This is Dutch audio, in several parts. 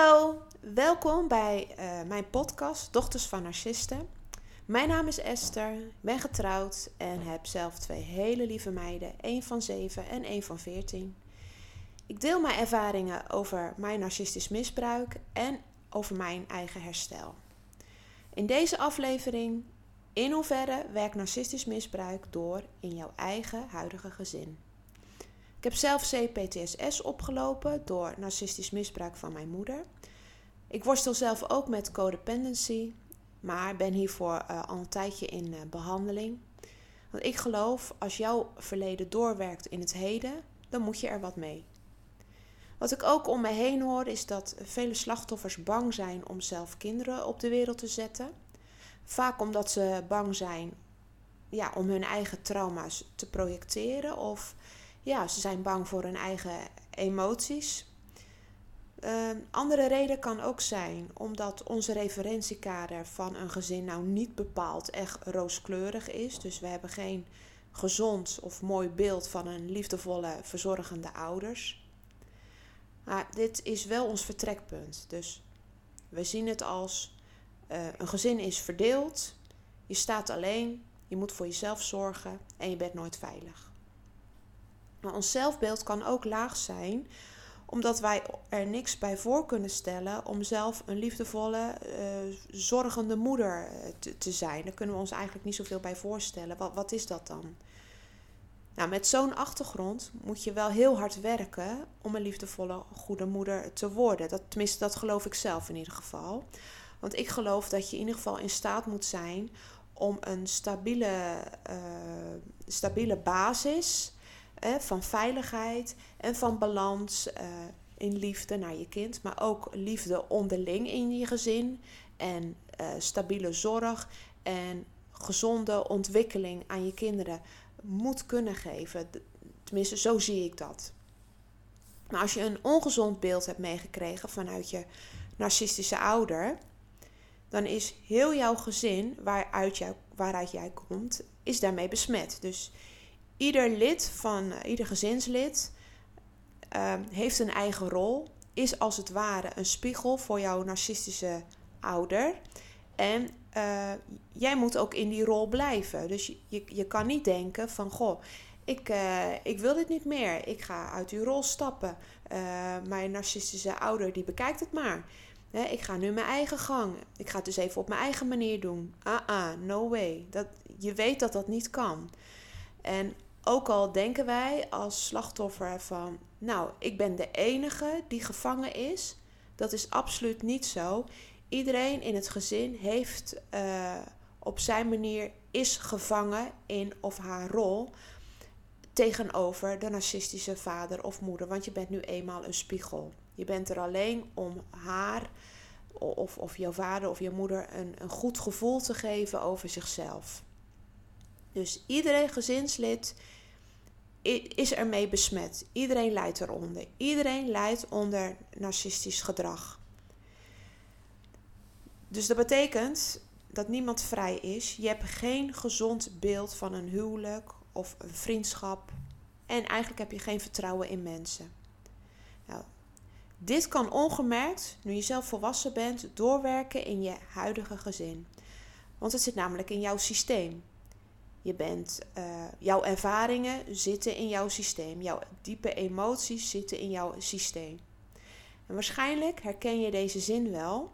Hallo, welkom bij uh, mijn podcast Dochters van Narcisten. Mijn naam is Esther, ben getrouwd en heb zelf twee hele lieve meiden, één van 7 en één van 14. Ik deel mijn ervaringen over mijn narcistisch misbruik en over mijn eigen herstel. In deze aflevering, in hoeverre werkt narcistisch misbruik door in jouw eigen huidige gezin? Ik heb zelf CPTSS opgelopen door narcistisch misbruik van mijn moeder. Ik worstel zelf ook met codependency, maar ben hiervoor uh, al een tijdje in uh, behandeling. Want ik geloof, als jouw verleden doorwerkt in het heden, dan moet je er wat mee. Wat ik ook om me heen hoor, is dat vele slachtoffers bang zijn om zelf kinderen op de wereld te zetten. Vaak omdat ze bang zijn ja, om hun eigen trauma's te projecteren of ja, ze zijn bang voor hun eigen emoties. Uh, andere reden kan ook zijn omdat onze referentiekader van een gezin nou niet bepaald echt rooskleurig is. Dus we hebben geen gezond of mooi beeld van een liefdevolle, verzorgende ouders. Maar dit is wel ons vertrekpunt. Dus we zien het als uh, een gezin is verdeeld, je staat alleen, je moet voor jezelf zorgen en je bent nooit veilig. Maar ons zelfbeeld kan ook laag zijn, omdat wij er niks bij voor kunnen stellen om zelf een liefdevolle, uh, zorgende moeder eh, te, te, zijn. Daar kunnen we ons eigenlijk niet zoveel bij voorstellen. Wat, wat is dat dan? Nou, met zo'n achtergrond moet je wel heel hard werken om een liefdevolle, goede moeder te worden. Dat, tenminste, dat geloof ik zelf in ieder geval. Want ik geloof dat je in ieder geval in staat moet zijn om een stabiele, uh, stabiele basis van veiligheid en van balans uh, in liefde naar je kind, maar ook liefde onderling in je gezin en uh, stabiele zorg en gezonde ontwikkeling aan je kinderen moet kunnen geven. Tenminste, zo zie ik dat. Maar als je een ongezond beeld hebt meegekregen vanuit je narcistische ouder, dan is heel jouw gezin waaruit, waaruit jij komt, is daarmee besmet. Dus ieder lid van uh, ieder gezinslid uh, heeft een eigen rol, is als het ware een spiegel voor jouw narcistische ouder. En uh, jij moet ook in die rol blijven. Dus je, je, je kan niet denken van goh. Ik, uh, ik wil dit niet meer. Ik ga uit die rol stappen. mijn narcistische ouder die bekijkt het maar. ik ga nu mijn eigen gang. Ik ga het dus even op mijn eigen manier doen. Ah, ah, no way. Dat, je weet dat dat niet kan. En ook al denken wij als slachtoffer van, nou, ik ben de enige die gevangen is, dat is absoluut niet zo. Iedereen in het gezin heeft uh, op zijn manier is gevangen in of haar rol tegenover de narcistische vader of moeder, want je bent nu eenmaal een spiegel. Je bent er alleen om haar of, of jouw vader of je moeder een, een goed gevoel te geven over zichzelf. Dus iedereen gezinslid is ermee besmet. Iedereen lijdt eronder. Iedereen lijdt onder narcistisch gedrag. Dus dat betekent dat niemand vrij is. Je hebt geen gezond beeld van een huwelijk of een vriendschap. En eigenlijk heb je geen vertrouwen in mensen. Nou, dit kan ongemerkt, nu je zelf volwassen bent, doorwerken in je huidige gezin. Want het zit namelijk in jouw systeem. Je bent, uh, jouw ervaringen zitten in jouw systeem. Jouw diepe emoties zitten in jouw systeem. En waarschijnlijk herken je deze zin wel.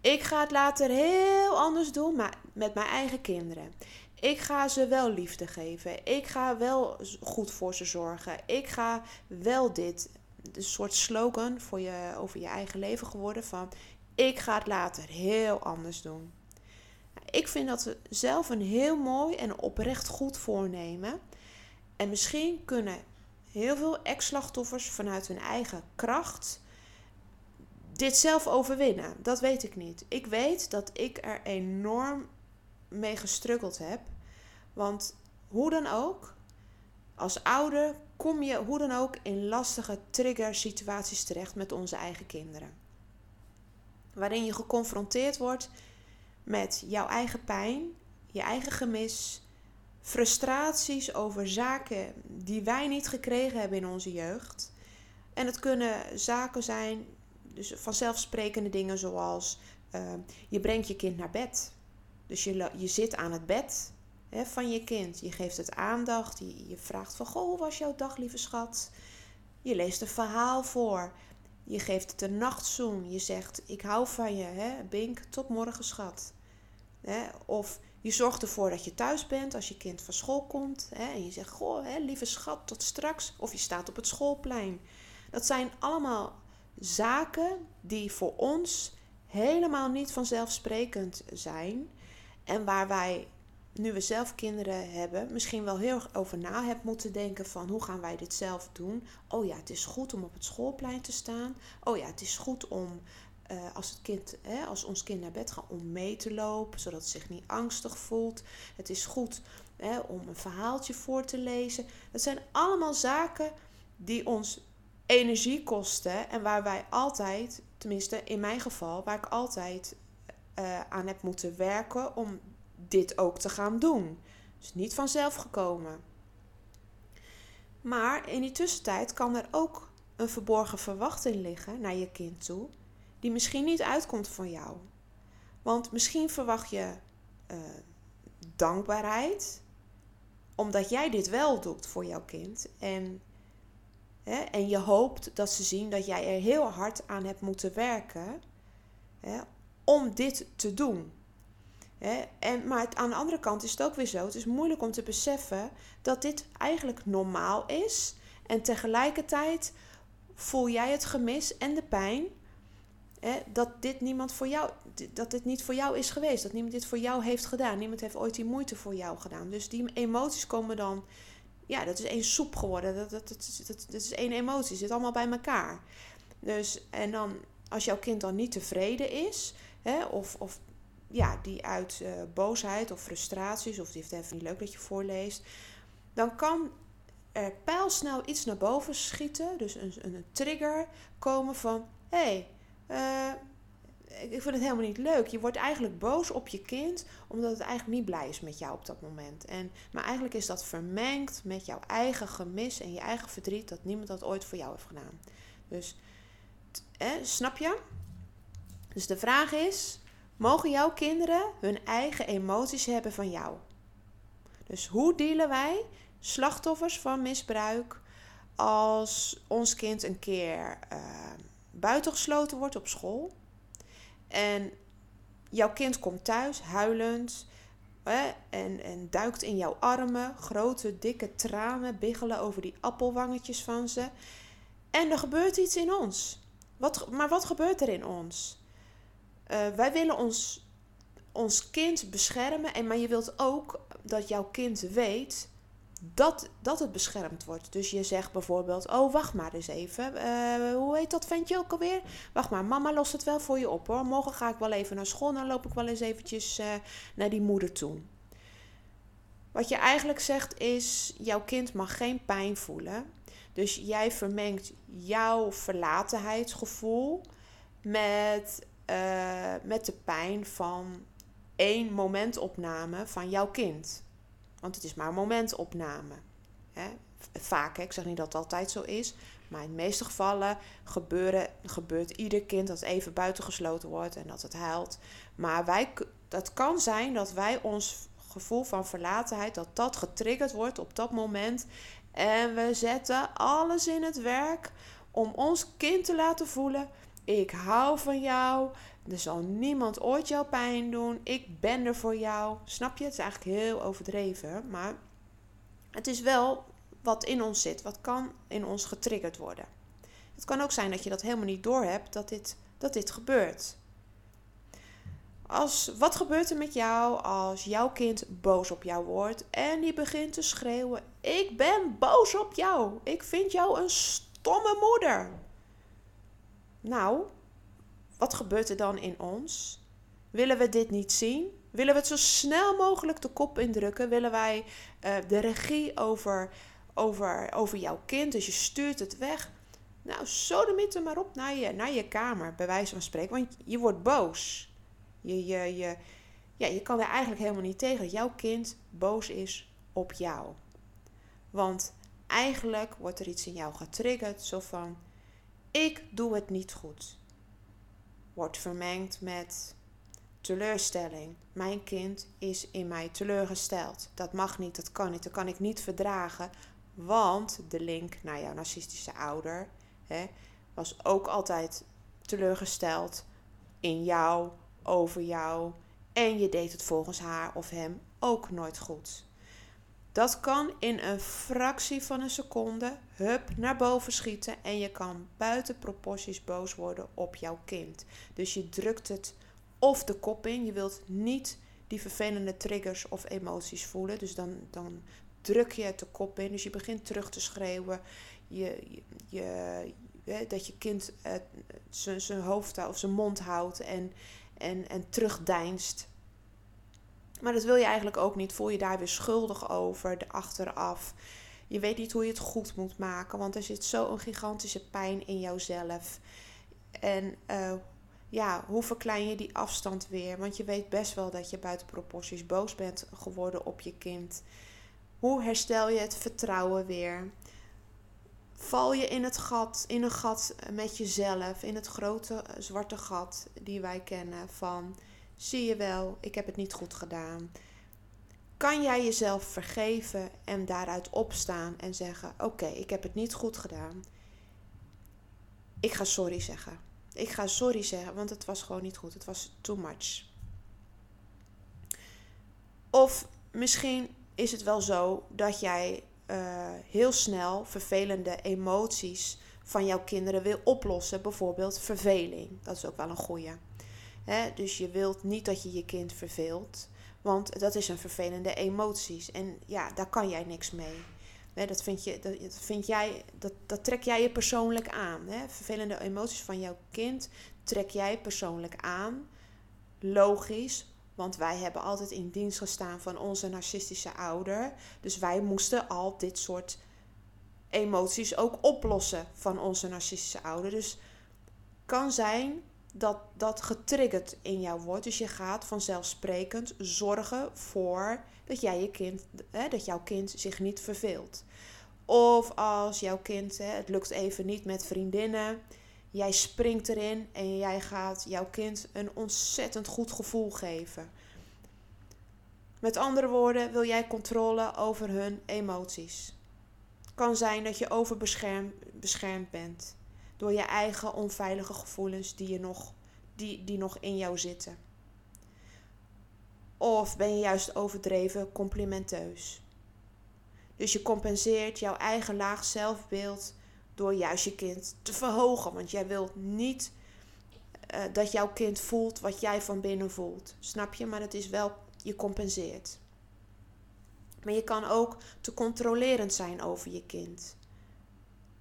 Ik ga het later heel anders doen, maar met mijn eigen kinderen. Ik ga ze wel liefde geven. Ik ga wel goed voor ze zorgen. Ik ga wel dit. Een soort slogan voor je, over je eigen leven geworden van... Ik ga het later heel anders doen. Ik vind dat we zelf een heel mooi en oprecht goed voornemen. En misschien kunnen heel veel ex-slachtoffers vanuit hun eigen kracht dit zelf overwinnen. Dat weet ik niet. Ik weet dat ik er enorm mee gestruggeld heb. Want hoe dan ook, als ouder kom je hoe dan ook in lastige trigger situaties terecht met onze eigen kinderen. Waarin je geconfronteerd wordt met jouw eigen pijn, je eigen gemis, frustraties over zaken die wij niet gekregen hebben in onze jeugd. En het kunnen zaken zijn dus vanzelfsprekende dingen zoals uh, je brengt je kind naar bed. Dus je, je zit aan het bed hè, van je kind. Je geeft het aandacht. Je, je vraagt van, goh, hoe was jouw dag, lieve schat? Je leest een verhaal voor. Je geeft het een nachtzoen. Je zegt, ik hou van je, hè? Bink, tot morgen, schat. Hè? Of je zorgt ervoor dat je thuis bent als je kind van school komt. Hè? En je zegt, goh, hè, lieve schat, tot straks. Of je staat op het schoolplein. Dat zijn allemaal zaken die voor ons helemaal niet vanzelfsprekend zijn. En waar wij, nu we zelf kinderen hebben, misschien wel heel erg over na hebben moeten denken van hoe gaan wij dit zelf doen. Oh ja, het is goed om op het schoolplein te staan. Oh ja, het is goed om uh, als, het kind, hè, als ons kind naar bed gaat om mee te lopen, zodat het zich niet angstig voelt. Het is goed hè, om een verhaaltje voor te lezen. Dat zijn allemaal zaken die ons energie kosten en waar wij altijd, tenminste in mijn geval, waar ik altijd uh, aan heb moeten werken om dit ook te gaan doen. Dus niet vanzelf gekomen. Maar in die tussentijd kan er ook een verborgen verwachting liggen naar je kind toe, die misschien niet uitkomt van jou. Want misschien verwacht je uh, dankbaarheid, omdat jij dit wel doet voor jouw kind. En, hè, en je hoopt dat ze zien dat jij er heel hard aan hebt moeten werken hè, om dit te doen. En, maar aan de andere kant is het ook weer zo. Het is moeilijk om te beseffen dat dit eigenlijk normaal is. En tegelijkertijd voel jij het gemis en de pijn. dat dit niemand voor jou, dat dit niet voor jou is geweest. Dat niemand dit voor jou heeft gedaan. Niemand heeft ooit die moeite voor jou gedaan. Dus die emoties komen dan. Ja, dat is één soep geworden. Dat, dat, is één emotie. Het zit allemaal bij elkaar. Dus, en dan, als jouw kind dan niet tevreden is, hè, of, of ja, die uit uh, boosheid of frustraties, of die heeft even niet leuk dat je voorleest, dan kan er pijlsnel iets naar boven schieten, dus een, een trigger komen van: hé, hey, uh, ik vind het helemaal niet leuk. Je wordt eigenlijk boos op je kind omdat het eigenlijk niet blij is met jou op dat moment. En, maar eigenlijk is dat vermengd met jouw eigen gemis en je eigen verdriet dat niemand dat ooit voor jou heeft gedaan. Dus, eh, snap je? Dus de vraag is: mogen jouw kinderen hun eigen emoties hebben van jou? Dus hoe dealen wij slachtoffers van misbruik als ons kind een keer uh, buitengesloten wordt op school? En jouw kind komt thuis huilend hè, en, en duikt in jouw armen. Grote, dikke tranen biggelen over die appelwangetjes van ze. En er gebeurt iets in ons. Wat, maar wat gebeurt er in ons? Uh, wij willen ons, ons kind beschermen, en, maar je wilt ook dat jouw kind weet dat, dat het beschermd wordt. Dus je zegt bijvoorbeeld: Oh, wacht maar eens even. Uh, hoe heet dat ventje ook alweer? Wacht maar, mama lost het wel voor je op hoor. Morgen ga ik wel even naar school. Dan loop ik wel eens eventjes uh, naar die moeder toe. Wat je eigenlijk zegt is: jouw kind mag geen pijn voelen. Dus jij vermengt jouw verlatenheidsgevoel met, uh, met de pijn van één momentopname van jouw kind. Want het is maar een momentopname. Hè? Vaak, hè? ik zeg niet dat het altijd zo is. Maar in de meeste gevallen gebeuren, gebeurt ieder kind dat even buitengesloten wordt en dat het huilt. Maar wij, dat kan zijn dat wij ons gevoel van verlatenheid, dat dat getriggerd wordt op dat moment. En we zetten alles in het werk om ons kind te laten voelen: ik hou van jou. Er zal niemand ooit jouw pijn doen. Ik ben er voor jou. Snap je? Het is eigenlijk heel overdreven. Maar het is wel wat in ons zit. Wat kan in ons getriggerd worden. Het kan ook zijn dat je dat helemaal niet doorhebt dat dit, dat dit gebeurt. Als, wat gebeurt er met jou als jouw kind boos op jou wordt en die begint te schreeuwen: Ik ben boos op jou. Ik vind jou een stomme moeder. Nou, wat gebeurt er dan in ons? Willen we dit niet zien? Willen we het zo snel mogelijk de kop indrukken? Willen wij uh, de regie over, over, over jouw kind? Dus je stuurt het weg. Nou, sodemiet maar op naar je, naar je kamer, bij wijze van spreken. Want je wordt boos. Je, je, je, ja, je kan er eigenlijk helemaal niet tegen dat jouw kind boos is op jou. Want eigenlijk wordt er iets in jou getriggerd, zo van: ik doe het niet goed. wordt vermengd met teleurstelling. Mijn kind is in mij teleurgesteld. Dat mag niet, dat kan niet, dat kan ik niet verdragen. Want de link naar jouw narcistische ouder hè, was ook altijd teleurgesteld in jou, over jou. En je deed het volgens haar of hem ook nooit goed. Dat kan in een fractie van een seconde hup naar boven schieten en je kan buiten proporties boos worden op jouw kind. Dus je drukt het of de kop in. Je wilt niet die vervelende triggers of emoties voelen. Dus dan, dan druk je het de kop in. Dus je begint terug te schreeuwen. Je, je, dat je kind uh, zijn hoofd of zijn mond houdt en, en, en terugdeinst. Maar dat wil je eigenlijk ook niet. Voel je daar weer schuldig over, de achteraf. Je weet niet hoe je het goed moet maken, want er zit zo'n gigantische pijn in jouzelf. En uh, ja, hoe verklein je die afstand weer? Want je weet best wel dat je buiten proporties boos bent geworden op je kind. Hoe herstel je het vertrouwen weer? Val je in het gat, in een gat met jezelf, in het grote zwarte gat die wij kennen van zie je wel, ik heb het niet goed gedaan. Kan jij jezelf vergeven en daaruit opstaan en zeggen: Oké, ik heb het niet goed gedaan. Ik ga sorry zeggen. Ik ga sorry zeggen, want het was gewoon niet goed. Het was too much. Of misschien is het wel zo dat jij uh, heel snel vervelende emoties van jouw kinderen wil oplossen. Bijvoorbeeld verveling. Dat is ook wel een goeie. Dus je wilt niet dat je je kind verveelt. Want dat is een vervelende emoties. En ja, daar kan jij niks mee dat, vind je, dat, vind jij, dat, dat trek jij je persoonlijk aan. Vervelende emoties van jouw kind trek jij persoonlijk aan. Logisch, want wij hebben altijd in dienst gestaan van onze narcistische ouder. Dus wij moesten al dit soort emoties ook oplossen van onze narcistische ouder. Dus kan zijn dat dat getriggerd in jou wordt. Dus je gaat vanzelfsprekend zorgen voor dat, jij je kind, hè, dat jouw kind zich niet verveelt. Of als jouw kind, hè, het lukt even niet met vriendinnen, jij springt erin en jij gaat jouw kind een ontzettend goed gevoel geven. Met andere woorden, wil jij controle over hun emoties. Kan zijn dat je overbeschermd bent door je eigen onveilige gevoelens die, je nog, die, die nog in jou zitten. Of ben je juist overdreven complimenteus? Dus je compenseert jouw eigen laag zelfbeeld door juist je kind te verhogen. Want jij wilt niet uh, dat jouw kind voelt wat jij van binnen voelt. Snap je? Maar het is wel, je compenseert. Maar je kan ook te controlerend zijn over je kind.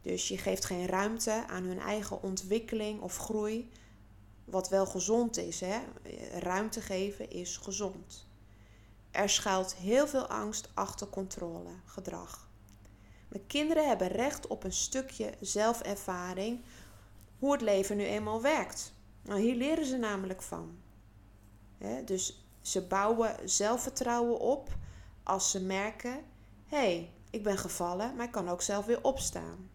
Dus je geeft geen ruimte aan hun eigen ontwikkeling of groei, wat wel gezond is. Hè? Ruimte geven is gezond. Er schuilt heel veel angst achter controle, gedrag. Mijn kinderen hebben recht op een stukje zelfervaring hoe het leven nu eenmaal werkt. Nou, hier leren ze namelijk van. dus ze bouwen zelfvertrouwen op als ze merken: hé, hey, ik ben gevallen, maar ik kan ook zelf weer opstaan.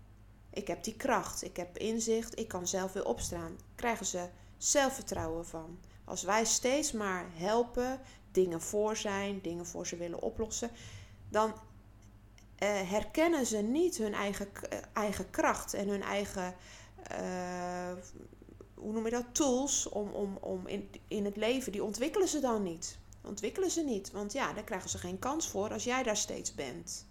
Ik heb die kracht, ik heb inzicht, ik kan zelf weer opstaan. Krijgen ze zelfvertrouwen van. Als wij steeds maar helpen, dingen voor zijn, dingen voor ze willen oplossen, dan uh, herkennen ze niet hun eigen, uh, eigen kracht en hun eigen, uh, hoe noem je dat, tools om, om, om in, in het leven, die ontwikkelen ze dan niet. Ontwikkelen ze niet, want ja, daar krijgen ze geen kans voor als jij daar steeds bent.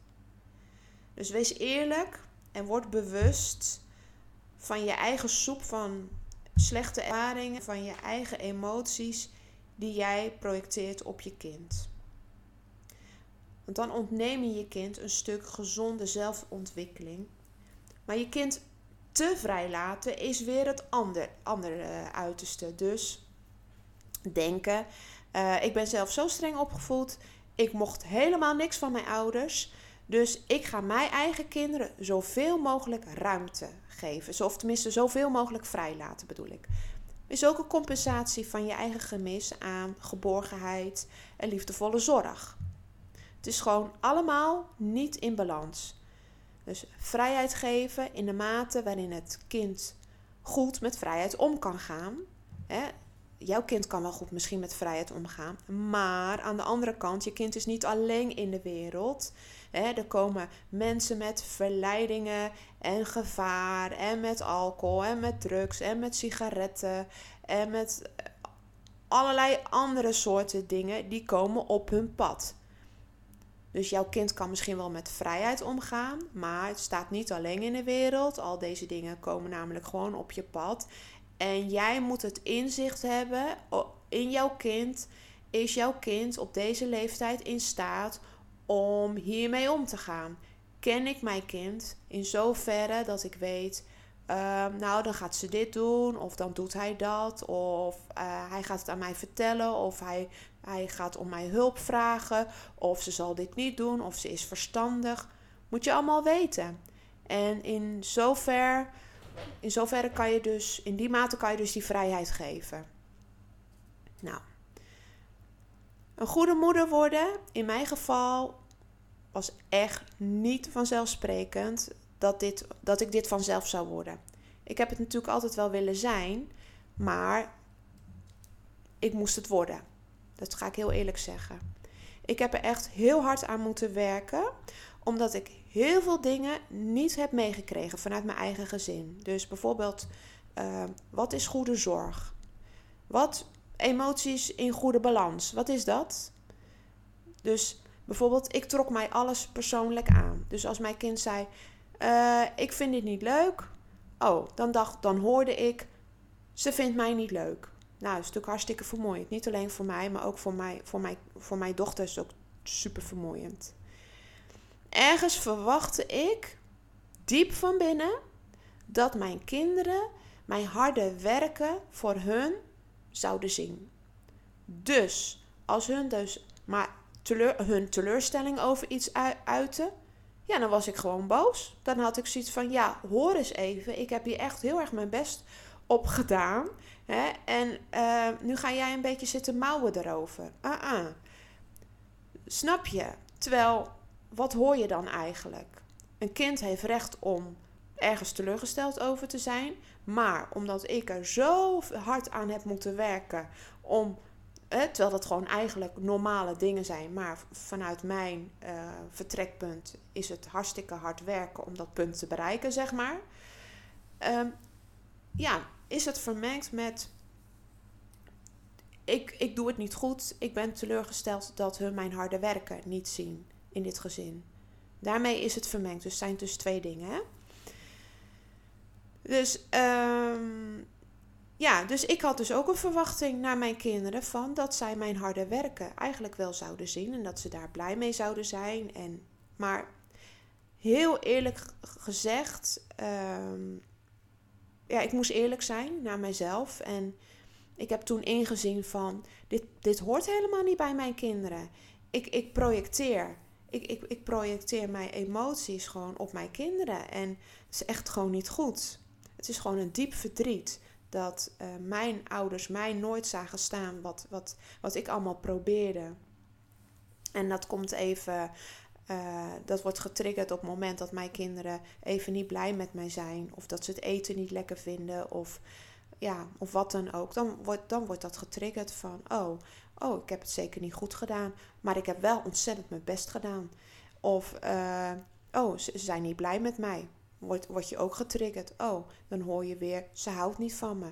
Dus wees eerlijk en word bewust van je eigen soep van slechte ervaringen, van je eigen emoties die jij projecteert op je kind. Want dan ontneem je je kind een stuk gezonde zelfontwikkeling. Maar je kind te vrij laten is weer het ander, andere uh, uiterste. Dus denken, uh, ik ben zelf zo streng opgevoed. Ik mocht helemaal niks van mijn ouders. Dus ik ga mijn eigen kinderen zoveel mogelijk ruimte geven. Of tenminste zoveel mogelijk vrij laten bedoel ik. Is ook een compensatie van je eigen gemis aan geborgenheid en liefdevolle zorg. Het is gewoon allemaal niet in balans. Dus vrijheid geven in de mate waarin het kind goed met vrijheid om kan gaan. Hè? Jouw kind kan wel goed misschien met vrijheid omgaan. Maar aan de andere kant, je kind is niet alleen in de wereld. Er komen mensen met verleidingen en gevaar. En met alcohol en met drugs en met sigaretten. En met allerlei andere soorten dingen die komen op hun pad. Dus jouw kind kan misschien wel met vrijheid omgaan, maar het staat niet alleen in de wereld. Al deze dingen komen namelijk gewoon op je pad. En jij moet het inzicht hebben in jouw kind. Is jouw kind op deze leeftijd in staat om hiermee om te gaan? Ken ik mijn kind in zoverre dat ik weet Ehm, nou, dan gaat ze dit doen, of dan doet hij dat, of uh, hij gaat het aan mij vertellen, of hij, hij gaat om mij hulp vragen, of ze zal dit niet doen, of ze is verstandig. Moet je allemaal weten. En in zover, in zoverre kan je dus, in die mate kan je dus die vrijheid geven. Nou, een goede moeder worden, in mijn geval, was echt niet vanzelfsprekend dat, dit, dat ik dit vanzelf zou worden. Ik heb het natuurlijk altijd wel willen zijn, maar ik moest het worden. Dat ga ik heel eerlijk zeggen. Ik heb er echt heel hard aan moeten werken, omdat ik heel veel dingen niet heb meegekregen vanuit mijn eigen gezin. Dus bijvoorbeeld, uh, wat is goede zorg? Wat emoties in goede balans? Wat is dat? Dus bijvoorbeeld, ik trok mij alles persoonlijk aan. Dus als mijn kind zei: uh, ik vind dit niet leuk. Oh, dan, dacht, dan hoorde ik, ze vindt mij niet leuk. Nou, dat is natuurlijk hartstikke vermoeiend. Niet alleen voor mij, maar ook voor, mij, voor, mij, voor mijn dochter is het ook super vermoeiend. Ergens verwachtte ik, diep van binnen, dat mijn kinderen mijn harde werken voor hun zouden zien. Dus, als hun dus maar hun teleurstelling over iets uiten, ja, dan was ik gewoon boos. Dan had ik zoiets van, ja, hoor eens even. Ik heb hier echt heel erg mijn best op gedaan. Hè? En uh, nu ga jij een beetje zitten mouwen erover. Ah, Snap je? Terwijl, wat hoor je dan eigenlijk? Een kind heeft recht om ergens teleurgesteld over te zijn. Maar omdat ik er zo hard aan heb moeten werken om terwijl dat gewoon eigenlijk normale dingen zijn. Maar vanuit mijn uh, vertrekpunt is het hartstikke hard werken om dat punt te bereiken, zeg maar. Um, ja, is het vermengd met. Ik, ik doe het niet goed. Ik ben teleurgesteld dat hun mijn harde werken niet zien in dit gezin. Daarmee is het vermengd. Dus het zijn dus twee dingen. Hè? Dus um, ja, dus ik had dus ook een verwachting naar mijn kinderen van dat zij mijn harde werken eigenlijk wel zouden zien en dat ze daar blij mee zouden zijn. En, maar heel eerlijk gezegd, ehm, ja, ik moest eerlijk zijn naar mezelf. En ik heb toen ingezien van dit, dit hoort helemaal niet bij mijn kinderen. Ik, ik projecteer. Ik, ik, ik projecteer mijn emoties gewoon op mijn kinderen. En het is echt gewoon niet goed. Het is gewoon een diep verdriet dat uh, mijn ouders mij nooit zagen staan wat, wat, wat ik allemaal probeerde. En dat komt even, uh, dat wordt getriggerd op het moment dat mijn kinderen even niet blij met mij zijn. Of dat ze het eten niet lekker vinden. Of, ja, of wat dan ook. Dan wordt, dan wordt dat getriggerd van, oh, oh, ik heb het zeker niet goed gedaan. Maar ik heb wel ontzettend mijn best gedaan. Of, uh, oh, ze zijn niet blij met mij word, word je ook getriggerd. Oh, dan hoor je weer, ze houdt niet van me.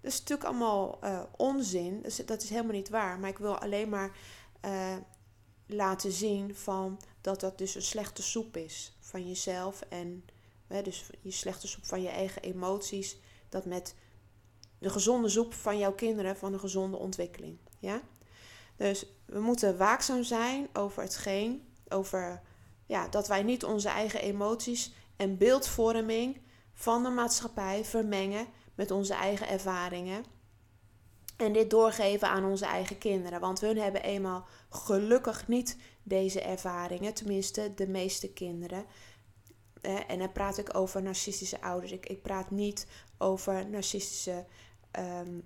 Dat is natuurlijk allemaal uh, onzin. Dat is, helemaal niet waar. Maar ik wil alleen maar uh, laten zien van dat dat dus een slechte soep is van jezelf. En uh, dus je slechte soep van je eigen emoties. Dat met de gezonde soep van jouw kinderen van een gezonde ontwikkeling. Ja? Dus we moeten waakzaam zijn over hetgeen, over ja, dat wij niet onze eigen emoties en beeldvorming van de maatschappij vermengen met onze eigen ervaringen. En dit doorgeven aan onze eigen kinderen. Want hun hebben eenmaal gelukkig niet deze ervaringen. Tenminste, de meeste kinderen. En dan praat ik over narcistische ouders. Ik, ik praat niet over narcistische. Um,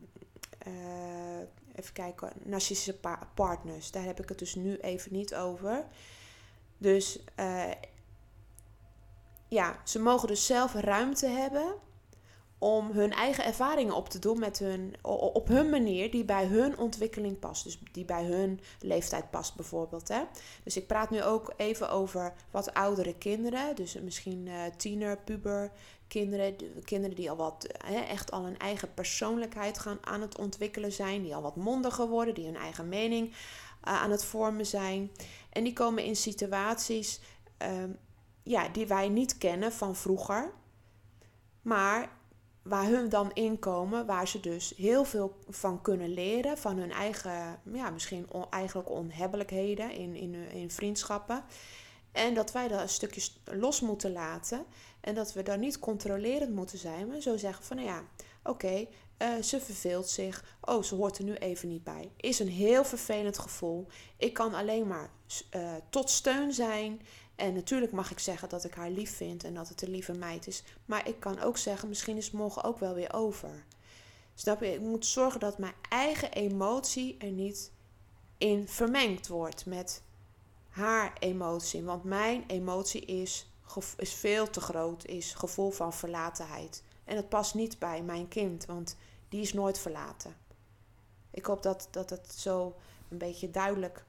uh, even kijken, narcistische partners. Daar heb ik het dus nu even niet over. Dus uh, ja, ze mogen dus zelf ruimte hebben om hun eigen ervaringen op te doen met hun, op hun manier die bij hun ontwikkeling past. Dus die bij hun leeftijd past bijvoorbeeld. Hè? Dus ik praat nu ook even over wat oudere kinderen. Dus misschien uh, tiener, puber, kinderen. Kinderen die al wat, hè, echt al een eigen persoonlijkheid gaan aan het ontwikkelen zijn. Die al wat mondiger worden, die hun eigen mening uh, aan het vormen zijn. En die komen in situaties uh, ja, die wij niet kennen van vroeger. Maar waar hun dan inkomen, waar ze dus heel veel van kunnen leren, van hun eigen, ja, misschien eigenlijk onhebbelijkheden in, in, in vriendschappen. En dat wij dat een stukje los moeten laten en dat we daar niet controlerend moeten zijn, maar zo zeggen van, nou ja, oké, uh, ze verveelt zich. Oh, ze hoort er nu even niet bij. Is een heel vervelend gevoel. Ik kan alleen maar uh, tot steun zijn. En natuurlijk mag ik zeggen dat ik haar lief vind en dat het een lieve meid is. Maar ik kan ook zeggen, misschien is het morgen ook wel weer over. Snap? Ik moet zorgen dat mijn eigen emotie er niet in vermengd wordt met haar emotie. Want mijn emotie is, is veel te groot, is gevoel van verlatenheid. En dat past niet bij mijn kind, want die is nooit verlaten. Ik hoop dat, dat het zo een beetje duidelijk,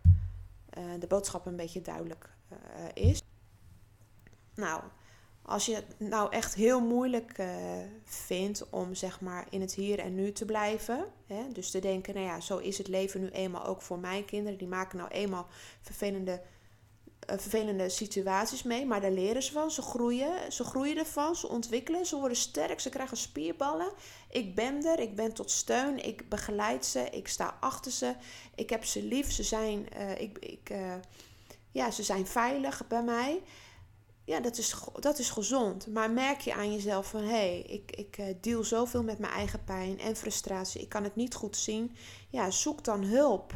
uh, de boodschap een beetje duidelijk is. Nou, als je het nou echt heel moeilijk uh, vindt om zeg maar in het hier en nu te blijven. Hè, dus te denken, nou ja, zo is het leven nu eenmaal ook voor mijn kinderen. Die maken nou eenmaal vervelende eh, vervelende situaties mee, maar daar leren ze van. Ze groeien, ze groeien ervan, ze ontwikkelen, ze worden sterk, ze krijgen spierballen. Ik ben er, ik ben tot steun, ik begeleid ze, ik sta achter ze, ik heb ze lief, ze zijn, ik, ik, ja, ze zijn veilig bij mij. Ja, dat is, dat is gezond. Maar merk je aan jezelf van hé, hey, ik, ik deal zoveel met mijn eigen pijn en frustratie, ik kan het niet goed zien. Ja, zoek dan hulp.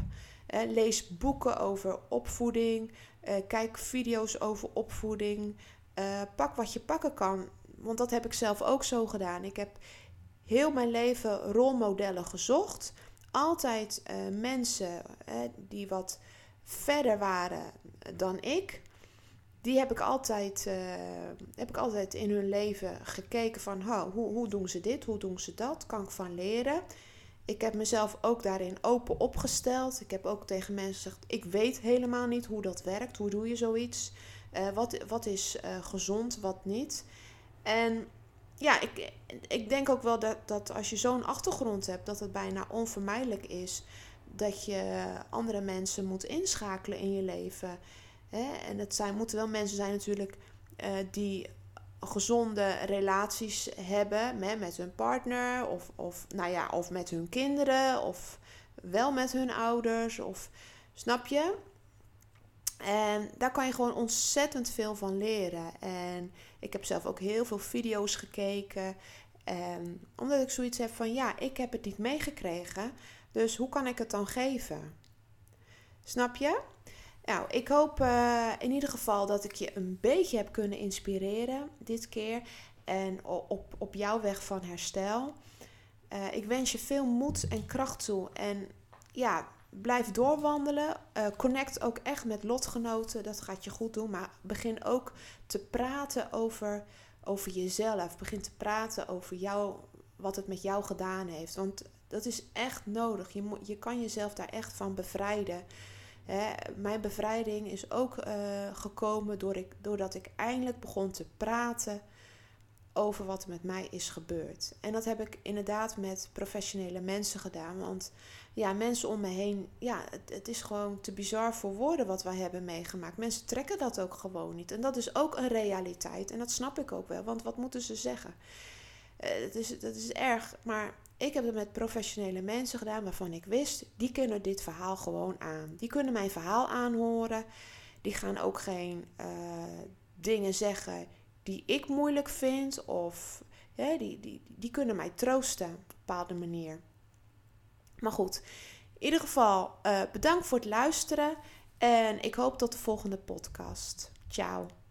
lees boeken over opvoeding, uh, kijk video's over opvoeding. Pak wat je pakken kan. Want dat heb ik zelf ook zo gedaan. Ik heb heel mijn leven rolmodellen gezocht. Altijd mensen die wat verder waren dan ik. Die heb ik altijd, heb ik altijd in hun leven gekeken van hoe, hoe doen ze dit, hoe doen ze dat, kan ik van leren. Ik heb mezelf ook daarin open opgesteld. Ik heb ook tegen mensen gezegd: ik weet helemaal niet hoe dat werkt. Hoe doe je zoiets? Uh, wat, wat is uh, gezond, wat niet? En ja, ik, ik denk ook wel dat, dat als je zo'n achtergrond hebt, dat het bijna onvermijdelijk is dat je andere mensen moet inschakelen in je leven. En het zijn, moeten wel mensen zijn natuurlijk uh, die gezonde relaties hebben met, hun partner of, of, nou ja, of met hun kinderen of wel met hun ouders of snap je? En daar kan je gewoon ontzettend veel van leren. En ik heb zelf ook heel veel video's gekeken. En omdat ik zoiets heb van ja, ik heb het niet meegekregen. Dus hoe kan ik het dan geven? Snap je? Nou, ik hoop uh, in ieder geval dat ik je een beetje heb kunnen inspireren dit keer. En op, op jouw weg van herstel. Uh, ik wens je veel moed en kracht toe. En ja, blijf doorwandelen. Uh, connect ook echt met lotgenoten. Dat gaat je goed doen. Maar begin ook te praten over, over jezelf. Begin te praten over jou, wat het met jou gedaan heeft. Want dat is echt nodig. Je, je kan jezelf daar echt van bevrijden. Hè, mijn bevrijding is ook uh, gekomen door ik, doordat ik eindelijk begon te praten over wat met mij is gebeurd. En dat heb ik inderdaad met professionele mensen gedaan. Want ja, mensen om me heen, ja, het, het is gewoon te bizar voor woorden wat wij hebben meegemaakt. Mensen trekken dat ook gewoon niet. En dat is ook een realiteit. En dat snap ik ook wel, want wat moeten ze zeggen? Uh, het is, dat is erg, maar ik heb het met professionele mensen gedaan waarvan ik wist, die kunnen dit verhaal gewoon aan. Die kunnen mijn verhaal aanhoren. Die gaan ook geen uh, dingen zeggen die ik moeilijk vind. Of die, die, die kunnen mij troosten op een bepaalde manier. Maar goed, in ieder geval uh, bedankt voor het luisteren. En ik hoop tot de volgende podcast. Ciao.